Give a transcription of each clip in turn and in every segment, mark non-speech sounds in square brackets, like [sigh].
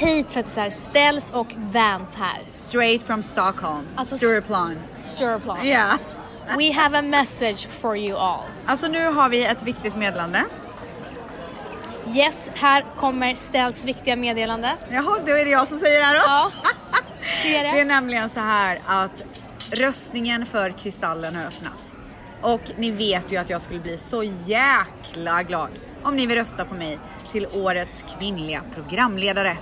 hit för så här ställs och Vans här. Straight from Stockholm. Alltså, Stureplan. Stureplan. Ja. We have a message for you all. Alltså nu har vi ett viktigt meddelande. Yes, här kommer ställs viktiga meddelande. Jaha, då är det jag som säger det här då. Ja, [laughs] det är det. Det är nämligen så här att röstningen för Kristallen har öppnat. Och ni vet ju att jag skulle bli så jäkla glad om ni vill rösta på mig till årets kvinnliga programledare.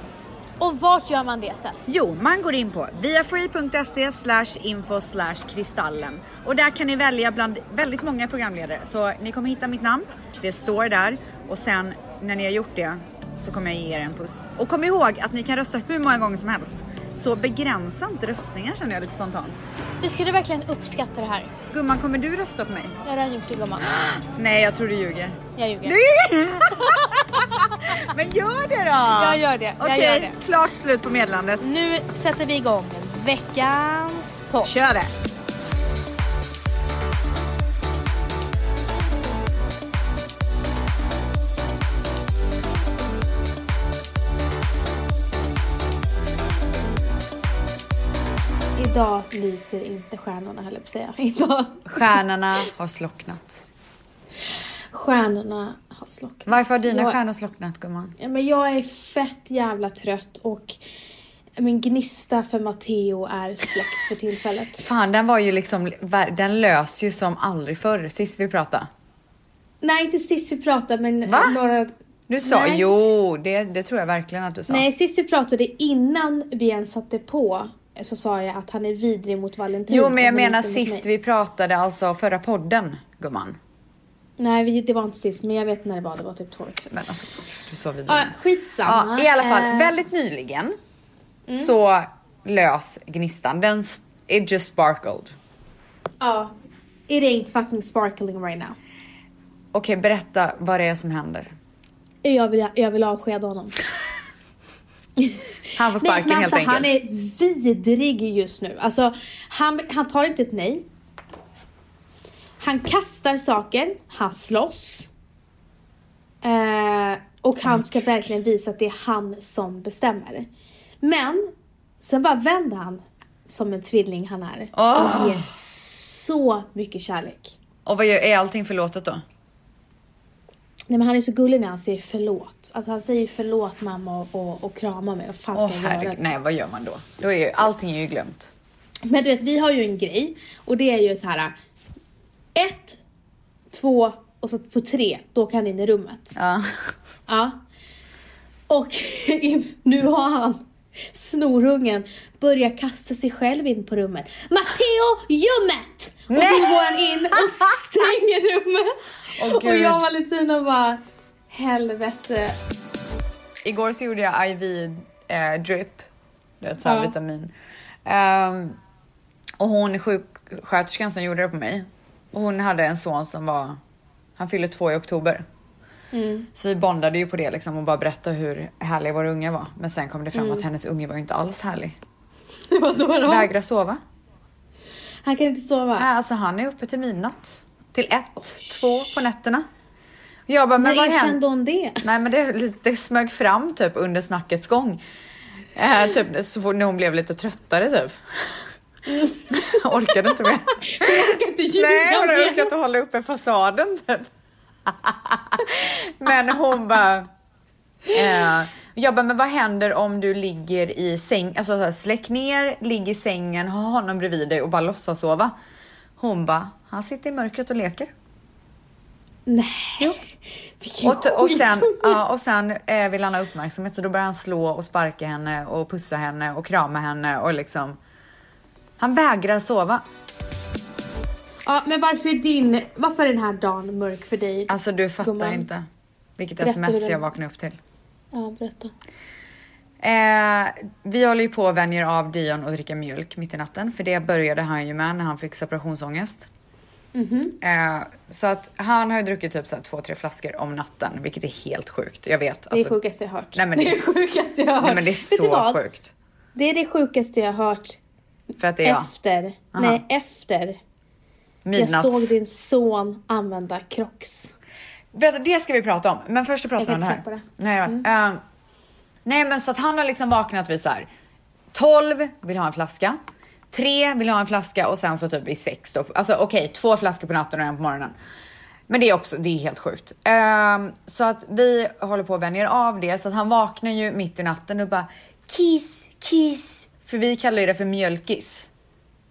Och vart gör man det ställs? Jo, man går in på viafree.se slash info slash kristallen och där kan ni välja bland väldigt många programledare. Så ni kommer hitta mitt namn, det står där och sen när ni har gjort det så kommer jag ge er en puss. Och kom ihåg att ni kan rösta hur många gånger som helst. Så begränsa inte röstningen känner jag lite spontant. Vi skulle verkligen uppskatta det här. Gumman, kommer du rösta på mig? Jag har redan gjort det gumman. [gasps] Nej, jag tror du ljuger. Jag ljuger. [laughs] Men gör det då! Jag gör det, Okej, det. klart slut på meddelandet. Nu sätter vi igång veckans podd. Kör det! Idag lyser inte stjärnorna höll jag på att säga. Idag. Stjärnorna har slocknat. Stjärnorna har slocknat. Varför har dina jag, stjärnor slocknat gumman? Ja, men jag är fett jävla trött och min gnista för Matteo är släckt för tillfället. Fan, den var ju liksom, den lös ju som aldrig förr sist vi pratade. Nej, inte sist vi pratade men Va? några... Du sa, Nej, jo, det, det tror jag verkligen att du sa. Nej, sist vi pratade innan vi ens satte på så sa jag att han är vidrig mot Valentin. jo, men jag menar sist vi pratade, alltså förra podden, gumman. Nej, det var inte sist, men jag vet när det var. Det var typ två veckor sedan. Men alltså, du sa vidare. Ja, skitsamma. Ja, i alla fall, Eh, väldigt nyligen så lös gnistan. Den, it just sparkled. Ja. It ain't fucking sparkling right now. Okej, berätta vad det är som händer. Jag vill, jag vill avskeda honom. [laughs] [laughs] Han får sparken nej, men helt alltså, enkelt. Han är vidrig just nu. Alltså, han, han tar inte ett nej. Han kastar saker, han slåss. Eh, och han ska verkligen visa att det är han som bestämmer. Men sen bara vänder han som en tvilling han är. Åh. Och ger så mycket kärlek. Och vad gör, är allting förlåtet då? Nej men han är så gullig när han säger förlåt. Alltså han säger förlåt mamma och, och, och kramar mig. Vad fan ska Åh jag göra? herregud, nej vad gör man då? då är ju, allting är ju glömt. Men du vet, vi har ju en grej och det är ju så här. Ett, två och så på tre, då kan han in i rummet. Ja. [laughs] Ja. Och [laughs] nu har han, snorungen, börjat kasta sig själv in på rummet. Matteo, ljummet! Och så Nej. går han in och stänger rummet. Åh, och jag och Valentina bara, helvete. Igår så gjorde jag IV eh, drip, det är ett så här Ja. vitamin. Ehm, och hon sjuksköterskan som gjorde det på mig, och hon hade en son som var, han fyllde två i oktober. Mm. Så vi bondade ju på det liksom och bara berättade hur härlig vår unge var. Men sen kom det fram att hennes unge var ju inte alls härlig. [laughs] Vägrar sova. Han kan inte sova. Nej, alltså han är uppe till midnatt. Till ett, två på nätterna. Jag bara, men När erkände hon det? Nej men det, det smög fram typ under snackets gång. Eh, typ så fort när hon blev lite tröttare typ. Jag [laughs] orkade inte mer. Jag kan inte ljuga Nej hon orkade inte hålla uppe fasaden typ. [laughs] Men hon bara. Eh, jag bara, men vad händer om du ligger i säng, alltså så här, släck ner, ligg i sängen, ha honom bredvid dig och bara låtsas sova. Hon bara, han sitter i mörkret och leker. Nej. [laughs] Vilken Och, och sen, ja, och sen eh, vill han ha uppmärksamhet så då börjar han slå och sparka henne och pussa henne och krama henne och liksom. Han vägrar sova. Ja, men varför är din, varför är den här dagen mörk för dig? Alltså du fattar Gumman. inte vilket Berätta sms jag vaknade upp till. Ja, berätta. Eh, vi håller ju på och vänjer av Dion att dricka mjölk mitt i natten för det började han ju med när han fick separationsångest. Mhm. Eh, så att han har ju druckit typ så här två, tre flaskor om natten, vilket är helt sjukt. Jag vet. Det är det sjukaste jag hört. Nej, men det är det s- sjukaste jag har hört. Nej men det är så sjukt. Det är det sjukaste jag har hört För att det är jag. efter. Aha. Nej, efter. Midnatts... Jag såg din son använda Crocs. Det ska vi prata om. Men först pratar vi om det här. det. Nej, jag vet. Eh, Nej men så att han har liksom vaknat vid så här 12 vill ha en flaska. 3 vill ha en flaska och sen så typ vid 6 då. Alltså okej, okay, två flaskor på natten och en på morgonen. Men det är också, det är helt sjukt. Um, så att vi håller på att vänja av det så att han vaknar ju mitt i natten och bara kiss, kiss. För vi kallar ju det för mjölkis.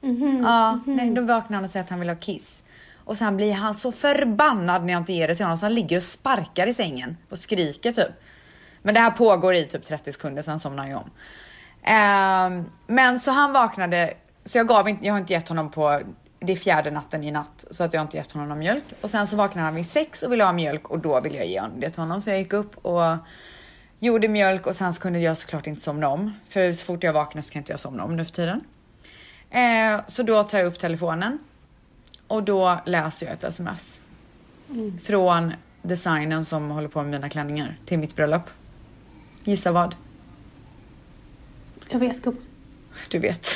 Mm -hmm, ja, mm -hmm. nej, då vaknar han och säger att han vill ha kiss. Och sen blir han så förbannad när jag inte ger det till honom så han ligger och sparkar i sängen och skriker typ. Men det här pågår i typ 30 sekunder, sen somnar han ju om. Um, men så han vaknade, så jag gav inte, jag har inte gett honom på, det är fjärde natten i natt, så att jag har inte gett honom någon mjölk. Och sen så vaknade han vid sex och ville ha mjölk och då ville jag ge honom det till honom. Så jag gick upp och gjorde mjölk och sen så kunde jag såklart inte somna om. För så fort jag vaknar så kan inte jag somna om nu för tiden. Eh, så då tar jag upp telefonen och då läser jag ett sms. Mm. Från designen som håller på med mina klänningar till mitt bröllop. Gissa vad? Jag vet gumman. Du vet. [laughs]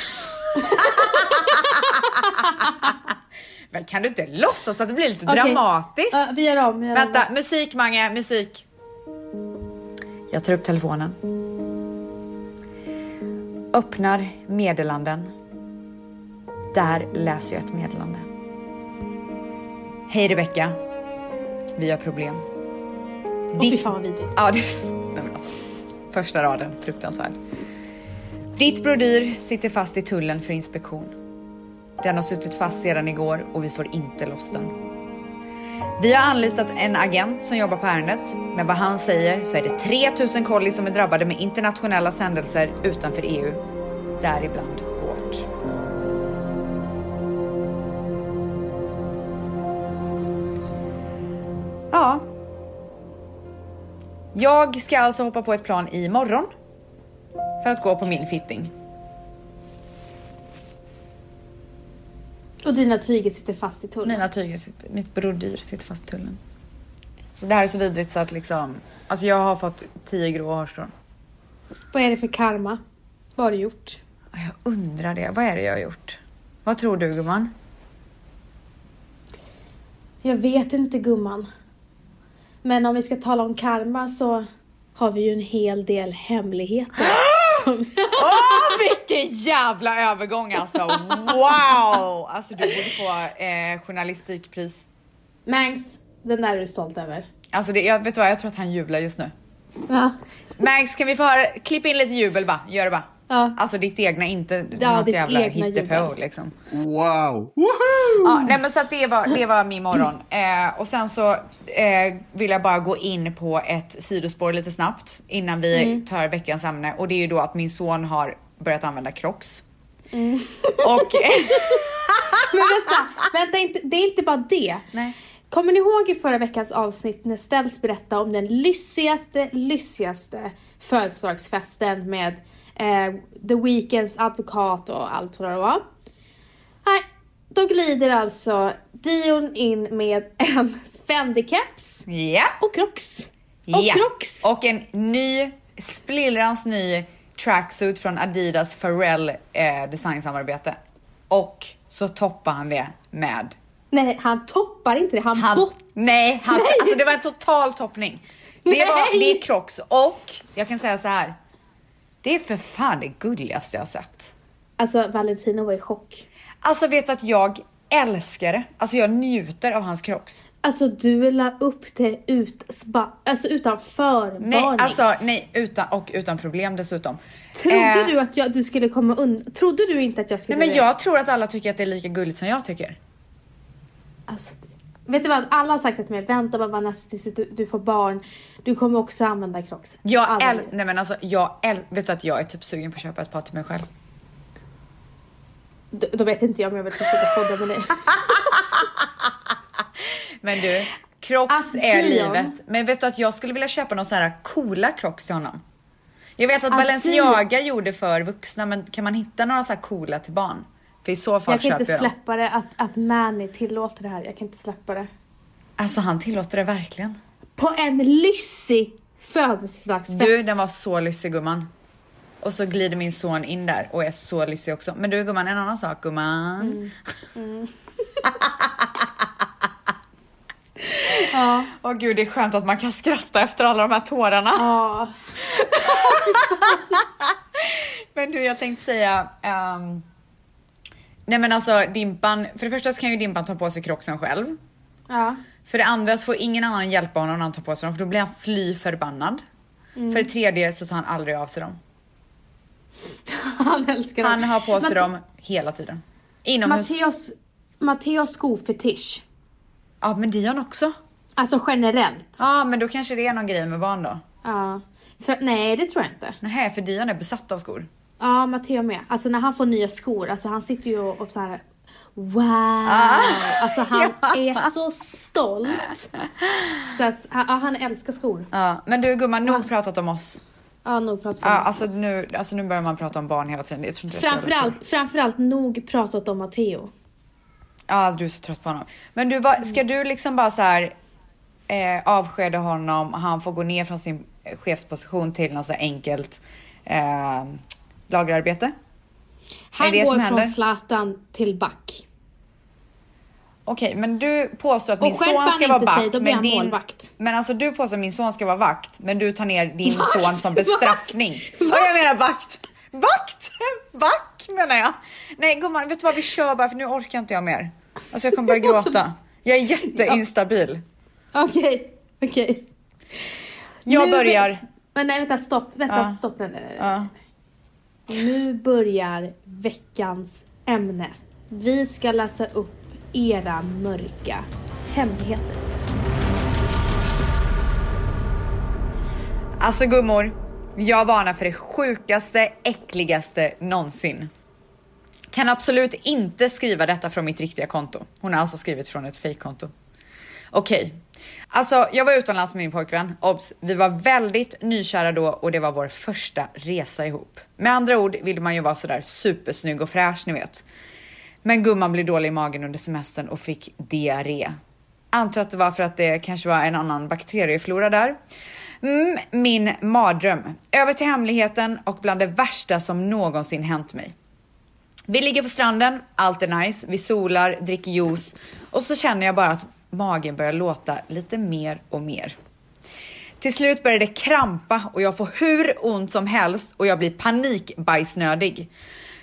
Men kan du inte låtsas att det blir lite okay. dramatiskt? Uh, vi gör om. Vi gör Vänta, om. musik Mange, musik. Jag tar upp telefonen. Öppnar meddelanden. Där läser jag ett meddelande. Hej Rebecka. Vi har problem. Ditt... Fy fan vad vidrigt. Ja, [laughs] det... Nej, men alltså. Första raden, fruktansvärd. Ditt brodyr sitter fast i tullen för inspektion. Den har suttit fast sedan igår och vi får inte loss den. Vi har anlitat en agent som jobbar på ärendet, men vad han säger så är det 3000 kollis som är drabbade med internationella sändelser utanför EU, däribland Jag ska alltså hoppa på ett plan imorgon för att gå på min fitting. Och dina tyger sitter fast i tullen? Mina tyger, sitter, mitt brodyr sitter fast i tullen. Så det här är så vidrigt så att liksom, alltså jag har fått tio grå hårstrån. Vad är det för karma? Vad har du gjort? Jag undrar det. Vad är det jag har gjort? Vad tror du gumman? Jag vet inte gumman. Men om vi ska tala om karma så har vi ju en hel del hemligheter. [gasps] Åh, oh, vilken jävla övergång alltså! Wow! Alltså du borde få eh, journalistikpris. Mangs, den där är du stolt över. Alltså det, jag vet vad, jag tror att han jublar just nu. Ja. Mangs, kan vi få höra, klippa in lite jubel bara, gör det bara. Ja. Alltså ditt egna, inte ja, något jävla hittepå liksom. Wow! Woohoo! Ja, nej men så att det var, det var min morgon. [clears throat] Eh, och sen så eh, vill jag bara gå in på ett sidospår lite snabbt innan vi mm. tar veckans ämne och det är ju då att min son har börjat använda Crocs. Mm. [laughs] Och... [laughs] men vänta, vänta inte, det är inte bara det. Nej. Kommer ni ihåg i förra veckans avsnitt när Ställs berättade om den lyssigaste, lyssigaste födelsedagsfesten med eh, The Weeknds advokat och allt vad det var. Nej, då glider alltså Dion in med en [laughs] Fendi-keps ja. och Crocs. Och ja. Crocs. Och en ny, splillrans ny tracksuit från Adidas Pharrell eh, designsamarbete. Och så toppar han det med Nej, han toppar inte det, han, han bot... Nej, han, nej. Alltså det var en total toppning. Det, var, [laughs] det är Crocs och jag kan säga så här. Det är för fan det gulligaste jag har sett. Alltså Valentino var i chock. Alltså vet att jag älskar det. Alltså jag njuter av hans crocs. Alltså du la upp det ut, spa, alltså utan förvarning. Nej, alltså nej, utan, och utan problem dessutom. Trodde eh, du att jag, du skulle komma undan? Trodde du inte att jag skulle Nej men jag tror att alla tycker att det är lika gulligt som jag tycker. Alltså, vet du vad? Alla har sagt till mig, vänta bara Vanessa tills du, du får barn. Du kommer också använda crocs. Jag äl, nej men alltså jag äl, vet du att jag är typ sugen på att köpa ett par till mig själv. Då, då vet inte jag om jag vill försöka podda med dig. [laughs] men du, crocs att är livet. Men vet du att jag skulle vilja köpa några så här coola crocs till honom. Jag vet att, att Balenciaga gjorde för vuxna, men kan man hitta några så här coola till barn? För i så fall Jag kan inte jag släppa det att, att Manny tillåter det här. Jag kan inte släppa det. Alltså han tillåter det verkligen. På en lyssig födelsedagsfest. Du, den var så lyssig gumman. Och så glider min son in där och är så lyssig också. Men du gumman, en annan sak gumman. Mm. [laughs] Mm. Ja. Åh gud, det är skönt att man kan skratta efter alla de här tårarna. Ja. [laughs] Men du, jag tänkte säga... ehm, nej men alltså Dimpan, för det första så kan ju Dimpan ta på sig crocksen själv. Ja. För det andra så får ingen annan hjälpa honom när han tar på sig dem för då blir han fly förbannad. För det tredje så tar han aldrig av sig dem. [laughs] Han älskar dem. Han har på sig Mate- dem hela tiden. Inomhus. Matteos, Matteos skofetisch. Ja men Dion också. Alltså generellt. Ja men då kanske det är någon grej med barn då. Ja. För, nej, det tror jag inte. Nej för Dion är besatt av skor. Ja, Matteo med. Alltså när han får nya skor, alltså han sitter ju och, och så här. Wow! Ah. Alltså han [laughs] är så stolt. Så att ja, han älskar skor. Ja men du gumman, nog pratat om oss. Ja, nog pratat Ja, om oss. alltså, nu, alltså nu börjar man prata om barn hela tiden. Det. Framförallt, framförallt nog pratat om Matteo. Ja, du är så trött på honom. Men du, vad, ska du liksom bara så här eh, avskeda honom, han får gå ner från sin chefsposition till något så enkelt eh, lagerarbete? Han det går från händer? Zlatan till back. Okej, men du påstår att Och min son ska vara inte sig, back. då blir men han din, målvakt. Men alltså du påstår att min son ska vara vakt, men du tar ner din son som [laughs] bestraffning. Ja, jag menar vakt. Vakt! [laughs] Back menar jag. Nej gumman, vet du vad vi kör bara för nu orkar inte jag mer. Alltså jag kommer börja [laughs] gråta. Jag är jätteinstabil. Okej, okej. Jag Nu- börjar. Men nej vänta, stopp. Vänta, Ja. stopp. Nej, nej, nej. Ja. Nu börjar veckans ämne. Vi ska läsa upp era mörka hemligheter. Alltså gummor, jag varnar för det sjukaste, äckligaste någonsin. Kan absolut inte skriva detta från mitt riktiga konto. Hon har alltså skrivit från ett fejkkonto. Okej, alltså jag var utomlands med min pojkvän. Obs, vi var väldigt nykära då och det var vår första resa ihop. Med andra ord vill man ju vara sådär supersnygg och fräsch, ni vet. Men gumman blev dålig i magen under semestern och fick diarré. Antar att det var för att det kanske var en annan bakterieflora där. Mm, min mardröm. Över till hemligheten och bland det värsta som någonsin hänt mig. Vi ligger på stranden, allt är nice, vi solar, dricker juice och så känner jag bara att magen börjar låta lite mer och mer. Till slut börjar det krampa och jag får hur ont som helst och jag blir panikbajsnödig.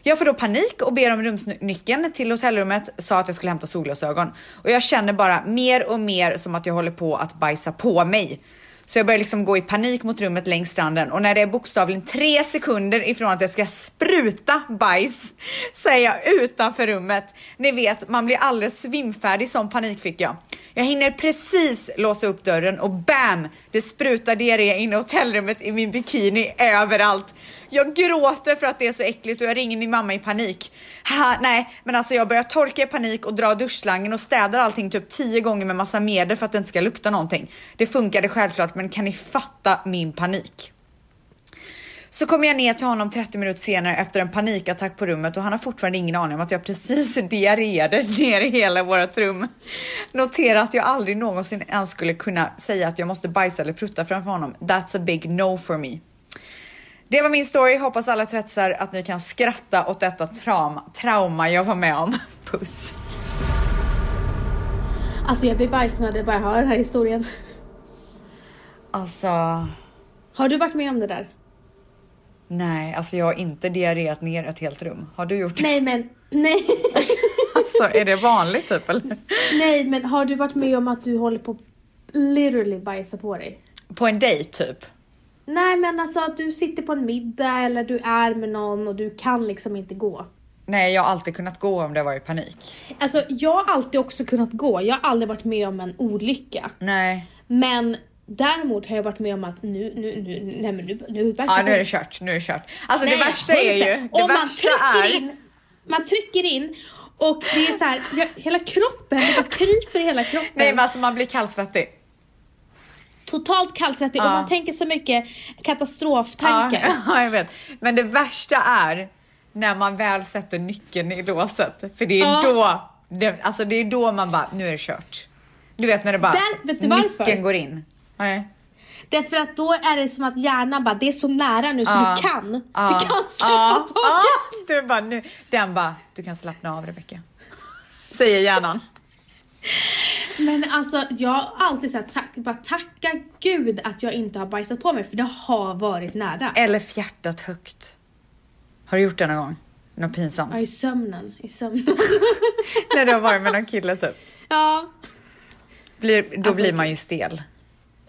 Jag får då panik och ber om rumsnyckeln till hotellrummet, sa att jag skulle hämta solglasögon och jag känner bara mer och mer som att jag håller på att bajsa på mig. Så jag börjar liksom gå i panik mot rummet längs stranden och när det är bokstavligen tre sekunder ifrån att jag ska spruta bajs så är jag utanför rummet. Ni vet, man blir alldeles svimfärdig som panik fick jag. Jag hinner precis låsa upp dörren och bam! Det sprutar diarré inne i hotellrummet i min bikini överallt. Jag gråter för att det är så äckligt och jag ringer min mamma i panik. Haha, nej, men alltså jag börjar torka i panik och dra duschslangen och städar allting typ tio gånger med massa medel för att det inte ska lukta någonting. Det funkade självklart, men kan ni fatta min panik? Så kommer jag ner till honom 30 minuter senare efter en panikattack på rummet och han har fortfarande ingen aning om att jag precis [laughs] diarréade ner i hela vårt rum. Notera att jag aldrig någonsin ens skulle kunna säga att jag måste bajsa eller prutta framför honom. That's a big no for me. Det var min story. Hoppas alla tretsar att ni kan skratta åt detta trauma, trauma jag var med om. [laughs] Puss. Alltså jag blir bajsnödig bara jag hör den här historien. Alltså, Har du varit med om det där? Nej, alltså jag har inte diarréat ner ett helt rum. Har du gjort det? Nej men, nej. [laughs] Alltså, är det vanligt typ eller? nej men har du varit med om att du håller på literally bajsa på dig? På en dejt typ? Nej men alltså att du sitter på en middag eller du är med någon och du kan liksom inte gå. Nej, jag har alltid kunnat gå om det var i panik. Alltså jag har alltid också kunnat gå, jag har aldrig varit med om en olycka. Nej. Men däremot har jag varit med om att nu, nu, nu, nej men nu, nu bajsar Ja, jag nu är det kört. Nu är det kört. Alltså Nej, det värsta är ju, 100%. det Om man trycker är... in, man trycker in och det är så här, jag, hela kroppen, det bara kryper i hela kroppen. Nej men alltså man blir kallsvettig. Totalt kallsvettig och Ja. man tänker så mycket katastroftankar. Ja, [laughs] ja, jag vet. Men det värsta är när man väl sätter nyckeln i låset. För det är Ja. då, det, alltså det är då man bara, nu är det kört. Du vet när det bara, Där- vet nyckeln går in. Nej. Därför att då är det som att hjärnan bara, det är så nära nu så Ja. du kan. Ja. Du kan släppa Ja. taget. Ja. Du bara, nu, den bara, du kan slappna av Rebecka. Säger hjärnan. Men alltså jag har alltid sagt tack, bara tacka gud att jag inte har bajsat på mig för det har varit nära. Eller fjärtat högt. Har du gjort det någon gång? Något pinsamt? Ja, i sömnen. I sömnen. [laughs] När du har varit med någon kille typ? ja. Blir, då Alltså- blir man ju stel.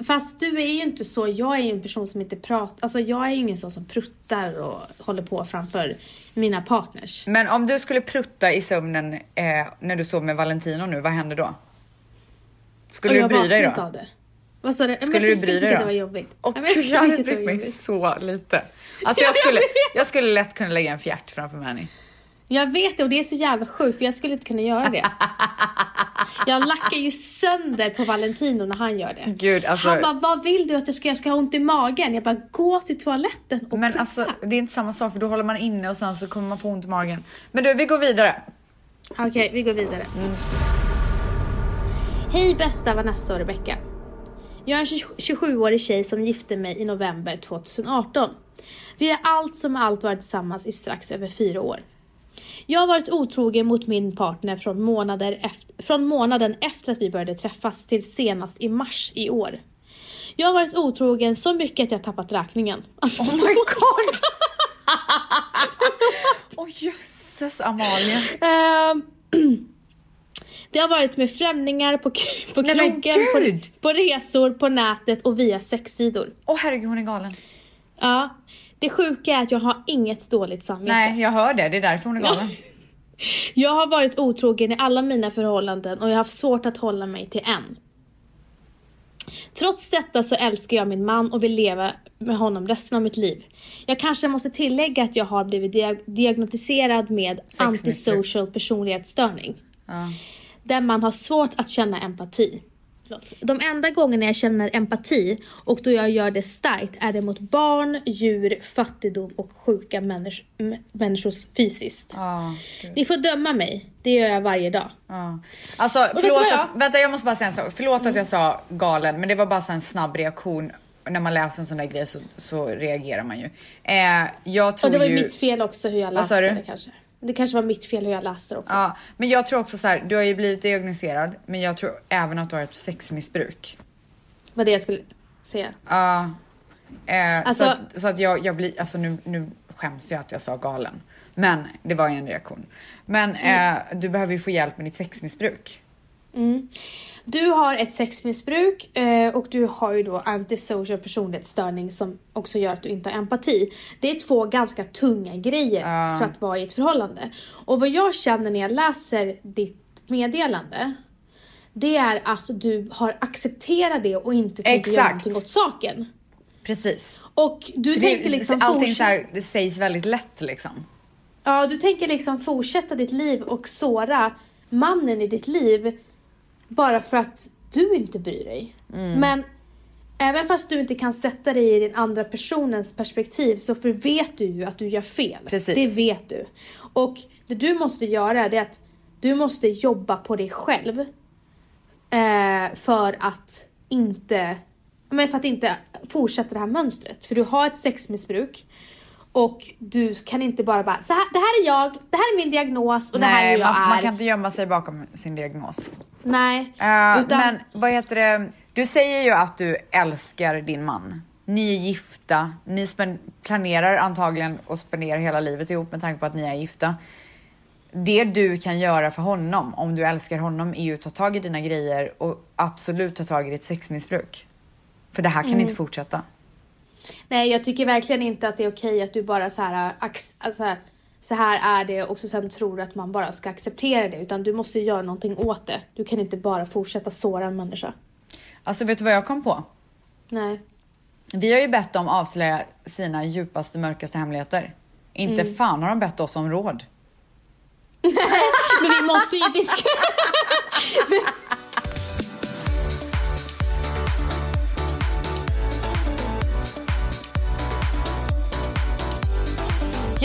Fast du är ju inte så, jag är ju en person som inte pratar, alltså jag är ju ingen sån som pruttar och håller på framför mina partners. Men om du skulle prutta i sömnen eh, när du sov med Valentino nu, vad händer då? Skulle du jag bry dig då? av det. Vad sa du? Skulle jag du bry dig då? Det var jobbigt. Och Ja, men gud, tyckte jag hade brytt mig så lite. [laughs] Alltså Ja, jag jag skulle, jag skulle lätt kunna lägga en fjärt framför Manny. Jag vet det och det är så jävla sjukt för jag skulle inte kunna göra det. [laughs] Jag lackar ju sönder på Valentino när han gör det. Gud, alltså- Han bara, vad vill du att jag ska göra? Ska jag ha ont i magen? Jag bara, gå till toaletten och Men prutta. alltså det är inte samma sak för då håller man inne och sen så kommer man få ont i magen. Men du, vi går vidare. Okej, vi går vidare. Hej bästa Vanessa och Rebecca. Jag är en 27-årig tjej som gifte mig i november 2018. Vi har allt som allt varit tillsammans i strax över fyra år. Jag har varit otrogen mot min partner från, månader efter, från månaden efter att vi började träffas till senast i mars i år. Jag har varit otrogen så mycket att jag tappat räkningen. Alltså, Oh my [laughs] god! Åh oh, jösses Amalia. Ehm, [clears throat] det har varit med främlingar på, på Nej, krogen, på, på resor, på nätet och via sexsidor. Åh oh, herregud hon är galen. Ja, det sjuka är att jag har inget dåligt samvete. Nej jag hör det, det är därför hon är galen. [laughs] Jag har varit otrogen i alla mina förhållanden och jag har haft svårt att hålla mig till en. Trots detta så älskar jag min man och vill leva med honom resten av mitt liv. Jag kanske måste tillägga att jag har blivit diag- diagnostiserad med antisocial personlighetsstörning. Ja. Där man har svårt att känna empati. Förlåt. De enda gångerna jag känner empati och då jag gör det starkt är det mot barn, djur, fattigdom och sjuka människ- m- människor fysiskt. Gud. Ni får döma mig, det gör jag varje dag. Ja. Alltså förlåt jag- att, vänta jag måste bara säga en sak. Förlåt att jag sa galen men det var bara en snabb reaktion. När man läser en sån där grej så, så reagerar man ju. Eh, jag tror Och det var ju mitt fel också hur jag läste det kanske. Det kanske var mitt fel hur jag läste det också. Ja, men jag tror också så här, du har ju blivit diagnostiserad men jag tror även att du har ett sexmissbruk. Vad det jag skulle säga. Ja. Eh, Alltså- så att, så att jag, jag blir, alltså nu, nu skäms jag att jag sa galen. Men det var ju en reaktion. Men Mm. eh, du behöver ju få hjälp med ditt sexmissbruk. Mm. Du har ett sexmissbruk eh, och du har ju då antisocial personlighetsstörning som också gör att du inte har empati. Det är två ganska tunga grejer Ja. för att vara i ett förhållande. Och vad jag känner när jag läser ditt meddelande det är att du har accepterat det och inte tänker göra någonting åt saken. Precis. Och du För tänker det, liksom allting så här, det sägs väldigt lätt liksom. Ja, du tänker liksom fortsätta ditt liv och såra mannen i ditt liv bara för att du inte bryr dig. Mm. Men även fast du inte kan sätta dig i den andra personens perspektiv så för vet du ju att du gör fel. Precis. Det vet du. Och det du måste göra är att du måste jobba på dig själv. Eh, för att inte men för att inte fortsätta det här mönstret. För du har ett sexmissbruk. Och du kan inte bara bara, så här, det här är jag, det här är min diagnos och det här är Nej, hur jag man, är. man kan inte gömma sig bakom sin diagnos. Nej. Eh, utan, Men vad heter det? Du säger ju att du älskar din man. Ni är gifta. Ni planerar antagligen att spendera hela livet ihop med tanke på att ni är gifta. Det du kan göra för honom, om du älskar honom, är ju att ta tag i dina grejer och absolut ta tag i ditt sexmissbruk. För det här kan Mm. inte fortsätta. Nej, jag tycker verkligen inte att det är okej att du bara så här, alltså, så här är det och så sen tror att man bara ska acceptera det. Utan du måste göra någonting åt det. Du kan inte bara fortsätta såra en människa. Alltså vet du vad jag kom på? Nej. Vi har ju bett dem avslöja sina djupaste, mörkaste hemligheter. Inte Mm. fan har de bett oss om råd. [laughs] Men vi måste ju diskutera. [laughs]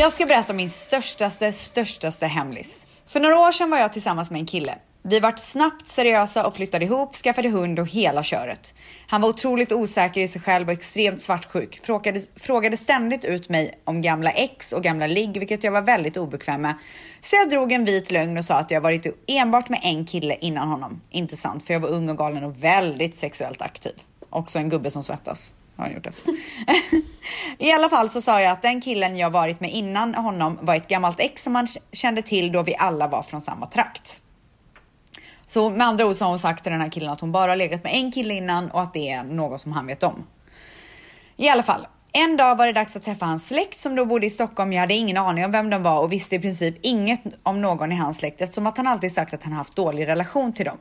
Jag ska berätta min störstaste, störstaste hemlis. För några år sedan var jag tillsammans med en kille. Vi vart snabbt seriösa och flyttade ihop, skaffade hund och hela köret. Han var otroligt osäker i sig själv och extremt svartsjuk. Frågade, frågade ständigt ut mig om gamla ex och gamla ligg, vilket jag var väldigt obekväm med. Så jag drog en vit lögn och sa att jag varit enbart med en kille innan honom. Inte sant, för jag var ung och galen och väldigt sexuellt aktiv. Också en gubbe som svettas. Har han gjort det. [laughs] I alla fall så sa jag att den killen jag varit med innan honom var ett gammalt ex som han kände till då vi alla var från samma trakt. Så med andra ord så har hon sagt till den här killen att hon bara har legat med en kille innan och att det är något som han vet om. I alla fall, en dag var det dags att träffa hans släkt som då bodde i Stockholm. Jag hade ingen aning om vem de var och visste i princip inget om någon i hans släkt eftersom att han alltid sagt att han haft dålig relation till dem.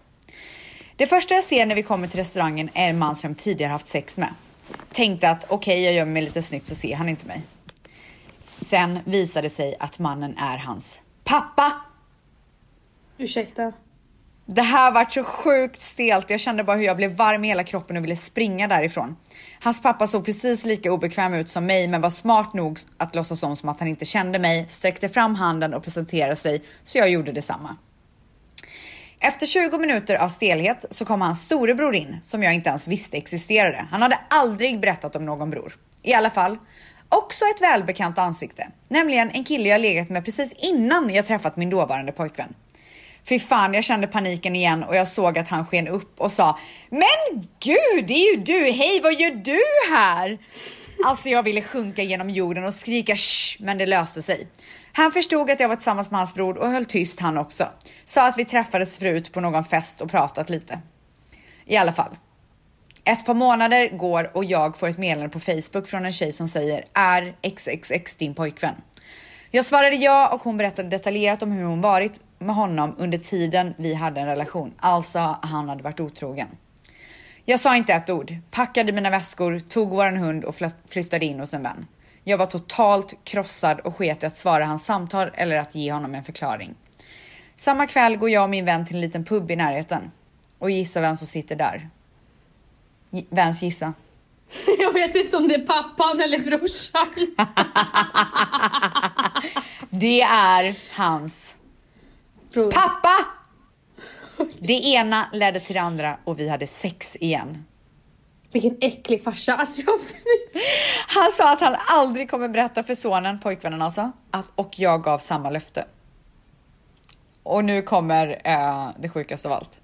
Det första jag ser när vi kommer till restaurangen är en man som jag tidigare haft sex med. Tänkte att okej, okay, jag gör mig lite snyggt så ser han inte mig. Sen visade det sig att mannen är hans pappa. Ursäkta? Det här var så sjukt stelt. Jag kände bara hur jag blev varm i hela kroppen och ville springa därifrån. Hans pappa såg precis lika obekväm ut som mig, men var smart nog att låtsas om som att han inte kände mig, sträckte fram handen och presenterade sig, så jag gjorde detsamma. Efter 20 minuter av stelhet så kom hans storebror in, som jag inte ens visste existerade. Han hade aldrig berättat om någon bror. I alla fall, också ett välbekant ansikte, nämligen en kille jag legat med precis innan jag träffat min dåvarande pojkvän. Fy fan, jag kände paniken igen och jag såg att han sken upp och sa Men gud, det är ju du! Hej, vad gör du här? Alltså, jag ville sjunka genom jorden och skrika shh, men det löste sig. Han förstod att jag var tillsammans med hans bror och höll tyst han också. Sa att vi träffades förut på någon fest och pratat lite. I alla fall. Ett par månader går och jag får ett meddelande på Facebook från en tjej som säger är XXX din pojkvän? Jag svarade ja och hon berättade detaljerat om hur hon varit med honom under tiden vi hade en relation. Alltså, han hade varit otrogen. Jag sa inte ett ord, packade mina väskor, tog våran hund och flyttade in hos en vän. Jag var totalt krossad och sket i att svara hans samtal eller att ge honom en förklaring. Samma kväll går jag och min vän till en liten pub i närheten. Och gissa vem som sitter där? Väns gissa. [laughs] Jag vet inte om det är pappan eller brorsan. [laughs] det är hans Bror. Pappa! Det ena ledde till det andra och vi hade sex igen. Vilken äcklig farsa. Alltså jag... Han sa att han aldrig kommer berätta för sonen, pojkvännen alltså, att, och jag gav samma löfte. Och nu kommer eh, det sjukaste av allt.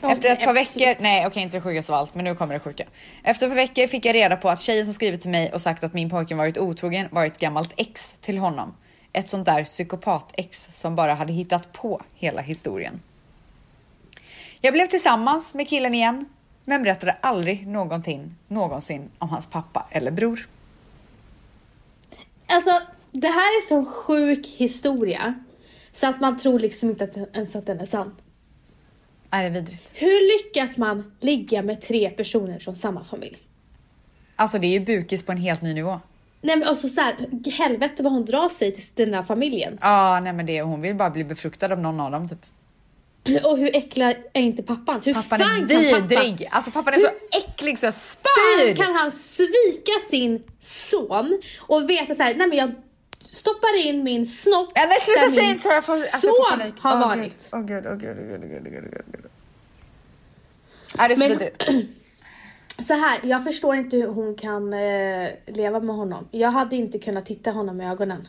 Ja, Efter ett par veckor, nej okej inte det sjukaste av allt, men nu kommer det sjuka. Efter ett par veckor fick jag reda på att tjejen som skrivit till mig och sagt att min pojke varit otrogen var ett gammalt ex till honom ett sånt där psykopat-ex som bara hade hittat på hela historien. Jag blev tillsammans med killen igen, men berättade aldrig någonting någonsin om hans pappa eller bror. Alltså, det här är så sjuk historia så att man tror liksom inte att, ens att den är sann. Är det vidrigt? Hur lyckas man ligga med tre personer från samma familj? Alltså det är ju bukis på en helt ny nivå. Nej men alltså såhär, helvete vad hon drar sig till den där familjen. Ja, ah, nej men det, hon vill bara bli befruktad av någon av dem typ. Och hur äcklig är inte pappan? Hur pappan fan är vidrig! Pappa, alltså pappan är hur så äcklig så jag spyr! kan han svika sin son och veta såhär, nej men jag stoppar in min snopp ja, men sluta säga inte så jag får, alltså, son jag får har oh, varit. Åh gud, åh gud, åh gud, åh gud, åh gud, åh gud. Ja, det är så vidrigt. [clears throat] så här, jag förstår inte hur hon kan eh, leva med honom. Jag hade inte kunnat titta honom i ögonen.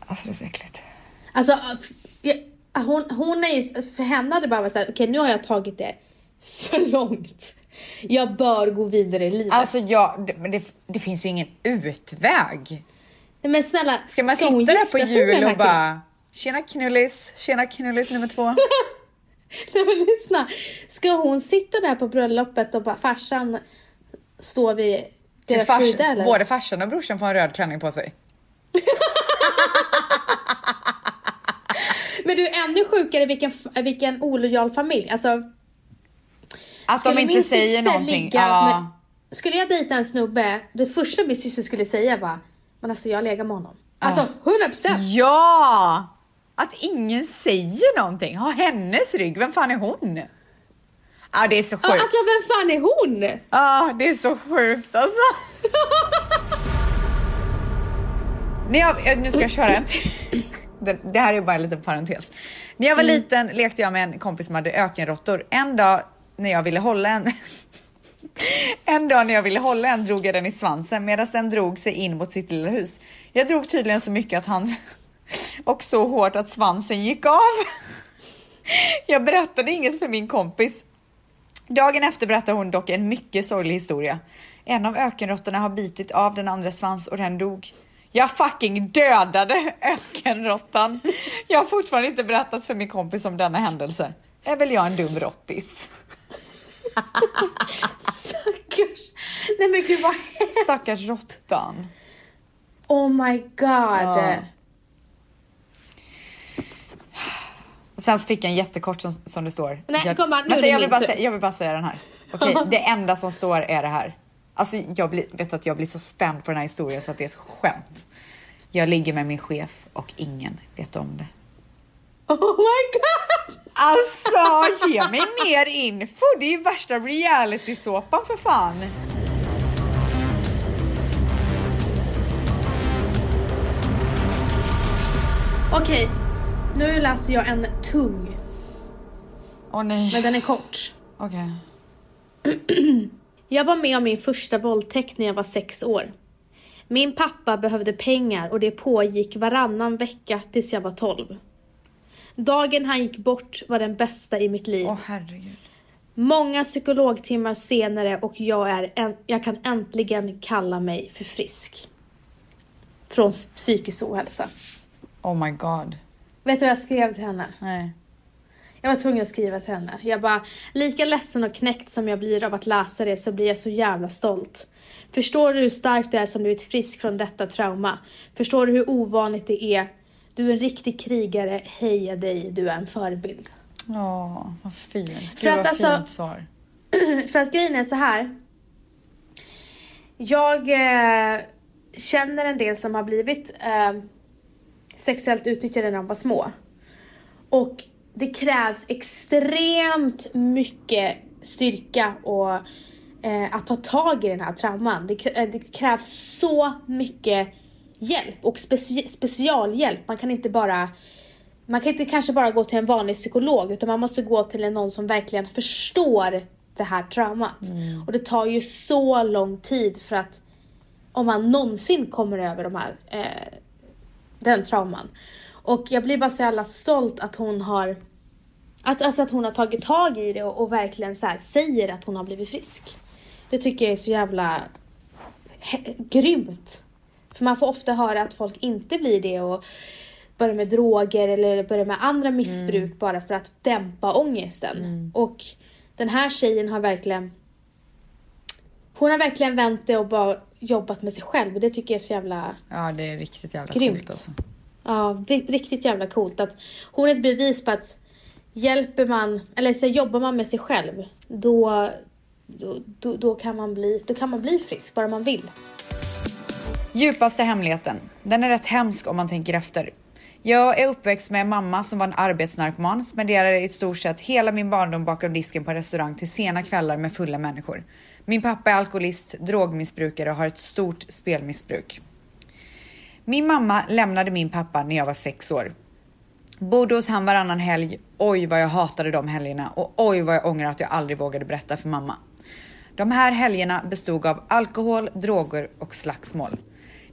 Alltså det är så äckligt. Alltså, jag, hon, hon är ju, för henne hade det bara varit såhär, okej okay, nu har jag tagit det för långt. Jag bör gå vidare i livet. Alltså ja, det, det, det finns ju ingen utväg. Nej, men snälla, ska man ska sitta där på jul och bara, tjena knullis, tjena knullis nummer två. [laughs] Nej men lyssna. Ska hon sitta där på bröllopet och bara farsan står vid deras fars, sida eller? Både farsan och brorsan får en röd klänning på sig. [laughs] men du, ännu sjukare vilken, vilken olojal familj. Alltså, att de inte säger någonting. Ja. Med, skulle jag dejta en snubbe, det första min syster skulle säga var men alltså jag lägger med honom. Alltså 100%! Ja! Att ingen säger någonting, har hennes rygg, vem fan är hon? Ja, ah, det är så sjukt. Alltså vem fan är hon? Ja, ah, det är så sjukt alltså. [laughs] nu, jag, nu ska jag köra en till. Det, det här är bara en liten parentes. När jag var Mm. liten lekte jag med en kompis som hade ökenråttor. En dag när jag ville hålla en [laughs] En dag när jag ville hålla en drog jag den i svansen medan den drog sig in mot sitt lilla hus. Jag drog tydligen så mycket att han [laughs] och så hårt att svansen gick av. [laughs] Jag berättade inget för min kompis. Dagen efter berättade hon dock en mycket sorglig historia. En av ökenråttorna har bitit av den andra svans och den dog. Jag fucking dödade ökenråttan. Jag har fortfarande inte berättat för min kompis om denna händelse. Är väl jag en dum rottis? Stackars. Nej men gud vad hemskt. Stackars råttan. Oh my god. Ja. Sen så fick jag en jättekort som, som det står. Nej, jag, gumman, nu är vänta, det jag, vill min bara tur. säga, jag vill bara säga den här. Okej, [laughs] det enda som står är det här. Alltså jag blir, vet att jag blir så spänd på den här historien så att det är ett skämt. Jag ligger med min chef och ingen vet om det. Oh my god. Alltså, ge mig mer info! Det är ju värsta reality-såpan för fan. Okej, nu läser jag en tung, Åh nej. men den är kort. Okej. Jag var med om min första våldtäkt när jag var sex år. Min pappa behövde pengar och det pågick varannan vecka tills jag var 12. Dagen han gick bort var den bästa i mitt liv. Åh herregud. Många psykologtimmar senare och jag, är en, jag kan äntligen kalla mig för frisk. Från psykisk ohälsa. Oh my god. Vet du vad jag skrev till henne? Nej. Jag var tvungen att skriva till henne. Jag bara, lika ledsen och knäckt som jag blir av att läsa det så blir jag så jävla stolt. Förstår du hur stark du är som blivit frisk från detta trauma? Förstår du hur ovanligt det är? Du är en riktig krigare, heja dig, du är en förebild. Åh, vad fint. Gud För att alltså- fint svar. [clears throat] För att grejen är så här. Jag eh, känner en del som har blivit eh, sexuellt utnyttjade när de var små. Och det krävs extremt mycket styrka och eh, att ta tag i den här trauman. Det, eh, det krävs så mycket hjälp och speci- specialhjälp. Man kan inte bara man kan inte kanske bara gå till en vanlig psykolog utan man måste gå till en någon som verkligen förstår det här traumat. Och det tar ju så lång tid för att om man någonsin kommer över de här, eh, den trauman. Och jag blir bara så jävla stolt att hon har att, alltså att hon har tagit tag i det och, och verkligen så säger att hon har blivit frisk. Det tycker jag är så jävla grymt. För man får ofta höra att folk inte blir det och börjar med droger eller börjar med andra missbruk bara för att dämpa ångesten. Och den här tjejen har verkligen hon har verkligen vänt det och bara jobbat med sig själv och det tycker jag är så jävla Ja, det är riktigt jävla Grymt. coolt alltså. Ja, riktigt jävla coolt att hon är ett bevis på att hjälper man, eller så jobbar man med sig själv, då, då, då, då, kan man bli, då kan man bli frisk, bara man vill. Djupaste hemligheten. Den är rätt hemsk om man tänker efter. Jag är uppväxt med en mamma som var en arbetsnarkoman, spenderade i stort sett hela min barndom bakom disken på en restaurang till sena kvällar med fulla människor. Min pappa är alkoholist, drogmissbrukare och har ett stort spelmissbruk. Min mamma lämnade min pappa när jag var sex år. Bodde hos han varannan helg. Oj vad jag hatade de helgerna och oj vad jag ångrar att jag aldrig vågade berätta för mamma. De här helgerna bestod av alkohol, droger och slagsmål.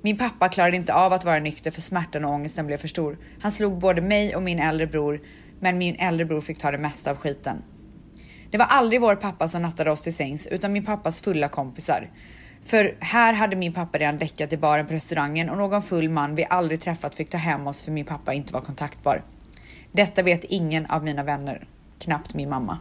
Min pappa klarade inte av att vara nykter för smärtan och ångesten blev för stor. Han slog både mig och min äldre bror, men min äldre bror fick ta det mesta av skiten. Det var aldrig vår pappa som nattade oss till sängs utan min pappas fulla kompisar. För här hade min pappa redan däckat i baren på restaurangen och någon full man vi aldrig träffat fick ta hem oss för min pappa inte var kontaktbar. Detta vet ingen av mina vänner, knappt min mamma.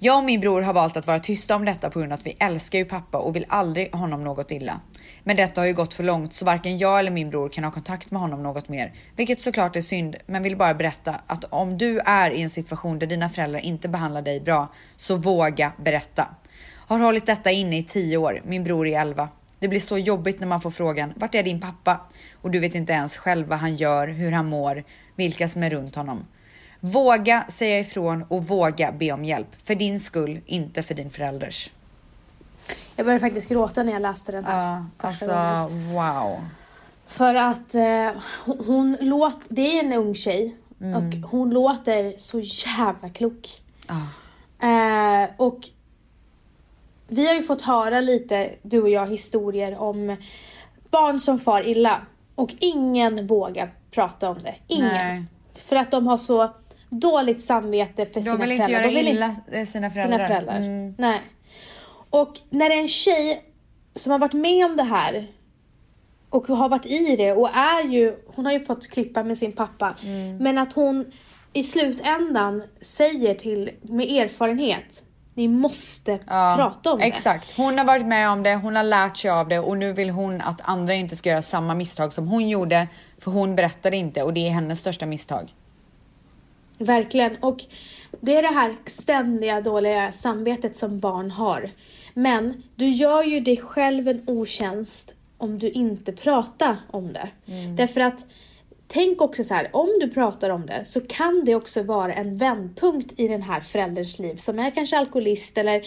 Jag och min bror har valt att vara tysta om detta på grund av att vi älskar ju pappa och vill aldrig honom något illa. Men detta har ju gått för långt så varken jag eller min bror kan ha kontakt med honom något mer, vilket såklart är synd, men vill bara berätta att om du är i en situation där dina föräldrar inte behandlar dig bra, så våga berätta. Har hållit detta inne i 10 år, min bror är 11. Det blir så jobbigt när man får frågan, vart är din pappa? Och du vet inte ens själv vad han gör, hur han mår, vilka som är runt honom. Våga säga ifrån och våga be om hjälp. För din skull, inte för din förälders. Jag började faktiskt gråta när jag läste den här. Ja, alltså gången. wow. För att eh, hon, hon låter, det är en ung tjej och hon låter så jävla klok. Eh, och vi har ju fått höra lite, du och jag, historier om barn som far illa. Och ingen vågar prata om det. Ingen. Nej. För att de har så dåligt samvete för sina De vill inte föräldrar. göra De vill illa eh, sina föräldrar. sina föräldrar. Mm. Nej. Och när en tjej som har varit med om det här och har varit i det och är ju, hon har ju fått klippa med sin pappa, Mm. men att hon i slutändan säger till, med erfarenhet, ni måste Ja, prata om det. Exakt. Hon har varit med om det, hon har lärt sig av det och nu vill hon att andra inte ska göra samma misstag som hon gjorde. För hon berättade inte och det är hennes största misstag. Verkligen. Och det är det här ständiga dåliga samvetet som barn har. Men du gör ju dig själv en otjänst om du inte pratar om det. Därför att tänk också så här, om du pratar om det så kan det också vara en vändpunkt i den här förälderns liv som är kanske alkoholist eller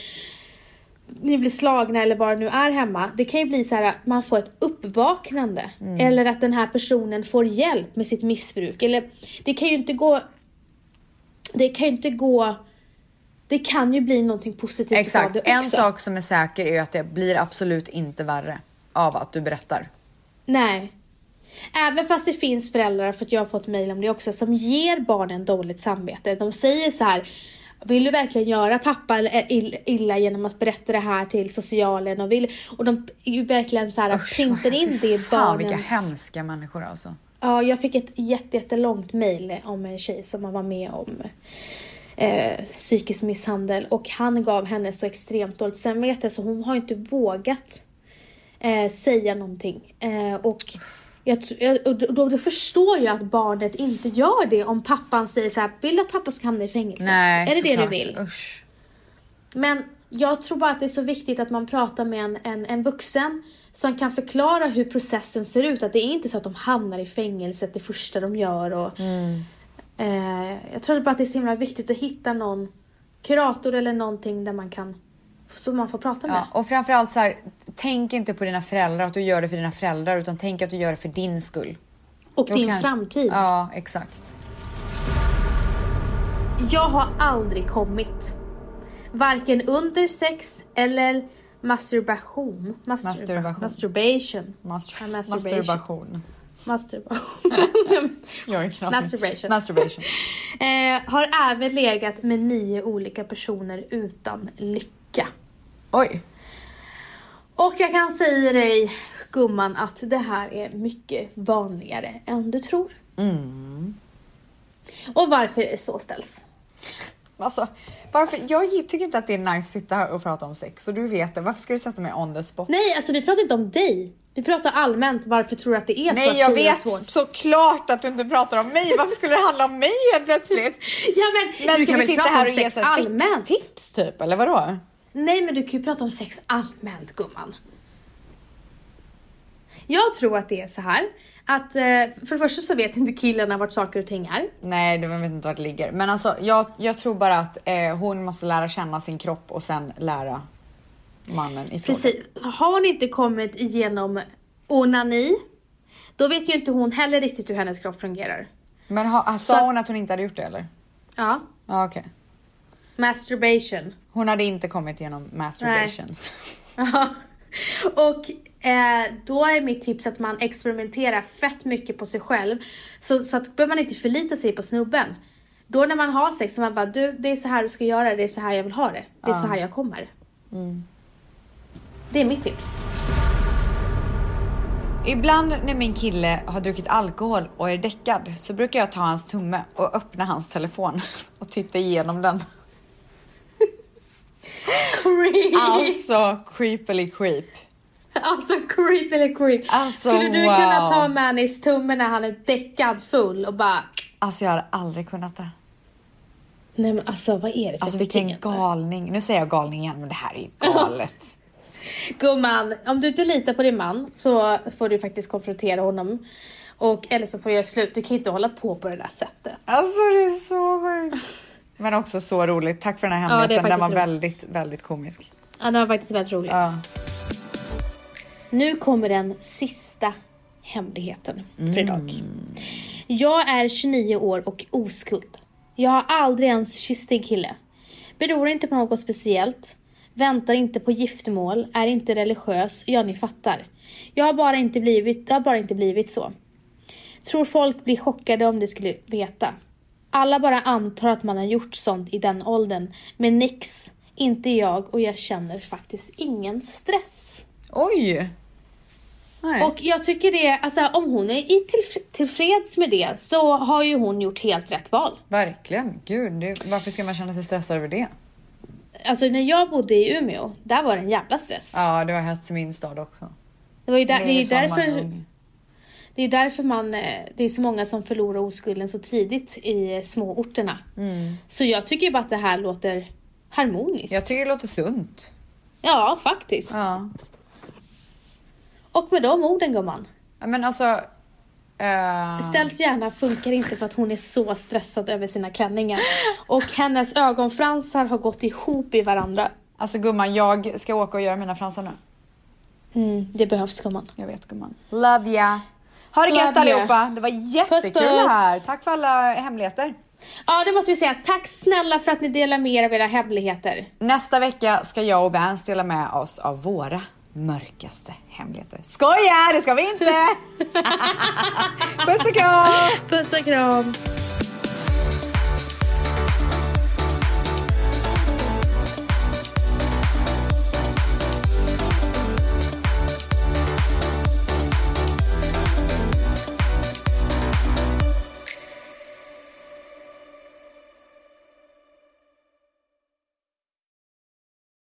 ni blir slagna eller vad det nu är hemma. Det kan ju bli så här att man får ett uppvaknande. Eller att den här personen får hjälp med sitt missbruk. Eller det kan ju inte gå det kan ju inte gå... Det kan ju bli någonting positivt av Exakt. det också. En sak som är säker är att det blir absolut inte värre av att du berättar. Nej. Även fast det finns föräldrar, för att jag har fått mejl om det också, som ger barnen dåligt samvete. De säger så här, vill du verkligen göra pappa ill- illa genom att berätta det här till socialen? Och, vill, och de är verkligen så här, printar in det i Fan vilka barnens... hemska människor alltså. Ja, jag fick ett jätte, jättelångt mejl om en tjej som var med om eh, psykisk misshandel och han gav henne så extremt dåligt samvete så hon har inte vågat eh, säga någonting. Eh, och tr- jag, och då, då förstår jag att barnet inte gör det om pappan säger så här, vill du att pappa ska hamna i fängelse? Nej, är det det du såklart. vill? Usch. Men jag tror bara att det är så viktigt att man pratar med en, en, en vuxen som kan förklara hur processen ser ut. Att det är inte så att de hamnar i fängelset det första de gör. Och, eh, jag tror bara att det är så himla viktigt att hitta någon kurator eller någonting där man kan som man får prata med. Ja, och framförallt så här, tänk inte på dina föräldrar, att du gör det för dina föräldrar, utan tänk att du gör det för din skull. och Då din kanske- framtid. Ja, exakt. Jag har aldrig kommit. Varken under sex eller masturbation. Masturba- Masturbation. Masturbation. Master- Ja, masturbation. masturbation. Masturbation. Masturbation. Masturbation. Eh, har även legat med nio olika personer utan lycka. Oj. Och jag kan säga dig gumman att det här är mycket vanligare än du tror. Mm. Och varför är det så ställs? Alltså, varför? Jag tycker inte att det är nice att sitta här och prata om sex och du vet det. Varför ska du sätta mig on the spot? Nej, alltså vi pratar inte om dig. Vi pratar allmänt varför tror du att det är så Nej, att jag vet svårt? såklart att du inte pratar om mig. Varför skulle det handla om mig helt plötsligt? [laughs] Ja men, Men du ska kan vi sitta här och ge sex så allmänt? sextips typ, eller vadå? Nej men du kan ju prata om sex allmänt gumman. Jag tror att det är så här att eh, för det första så vet inte killarna vart saker och ting är. Nej, du vet inte vart det ligger. Men alltså, jag, jag tror bara att eh, hon måste lära känna sin kropp och sen lära mannen i fråga. Precis. Har hon inte kommit igenom onani, då vet ju inte hon heller riktigt hur hennes kropp fungerar. Men ha, sa att- hon att hon inte hade gjort det eller? Ja. Ja, okej. Masturbation. Hon hade inte kommit igenom masturbation. Och eh, då är mitt tips att man experimenterar fett mycket på sig själv. Så, så att behöver man inte förlita sig på snubben. Då när man har sex så man bara du det är så här du ska göra, det är så här jag vill ha det. Det är så här jag kommer. Det är mitt tips. Ibland när min kille har druckit alkohol och är däckad så brukar jag ta hans tumme och öppna hans telefon [laughs] och titta igenom den. Creep! Alltså creepily creep. Alltså creep eller creep. Alltså, Skulle du wow. kunna ta Mannys tumme när han är däckad full och bara Alltså jag hade aldrig kunnat det. Nej men alltså vad är det för Alltså vilken galning. Nu säger jag galning igen men det här är ju galet. [laughs] Gumman, om du inte litar på din man så får du faktiskt konfrontera honom. Och, eller så får du göra slut. Du kan inte hålla på på det där sättet. Alltså det är så sjukt. Men också så roligt. Tack för den här Ja, hemligheten. den var faktiskt väldigt, väldigt komisk. Ja, det var faktiskt väldigt roligt. Ja. Nu kommer den sista hemligheten för idag. Jag är 29 år och oskuld. Jag har aldrig ens kysst en kille. Beror inte på något speciellt. Väntar inte på giftermål, är inte religiös, ja ni fattar. Jag har bara inte blivit, det har bara inte blivit så. Tror folk blir chockade om de skulle veta. Alla bara antar att man har gjort sånt i den åldern, men nix. Inte jag och jag känner faktiskt ingen stress. Oj! Nej. Och jag tycker det, alltså om hon är i till, tillfreds med det så har ju hon gjort helt rätt val. Verkligen. Gud, det, varför ska man känna sig stressad över det? Alltså när jag bodde i Umeå, där var det en jävla stress. Ja, det har hets i min stad också. Det, var ju där, Det det, är därför. Det är därför man, eh, det är så många som förlorar oskulden så tidigt i eh, småorterna. Så jag tycker bara att det här låter harmoniskt. Jag tycker det låter sunt. Ja, faktiskt. Ja. Och med de orden gumman. Men alltså... eh, Ställs gärna funkar inte för att hon är så stressad över sina klänningar. Och hennes ögonfransar har gått ihop i varandra. Alltså gumman, jag ska åka och göra mina fransar nu. Mm, det behövs gumman. Jag vet gumman. Love ya. Ha det gött allihopa. Det var jättekul puss. här. Tack för alla hemligheter. Ja, det måste vi säga. Tack snälla för att ni delar med er av era hemligheter. Nästa vecka ska jag och Vans dela med oss av våra mörkaste hemligheter. Skoja, det ska vi inte! [laughs] Puss och kram! Puss och kram!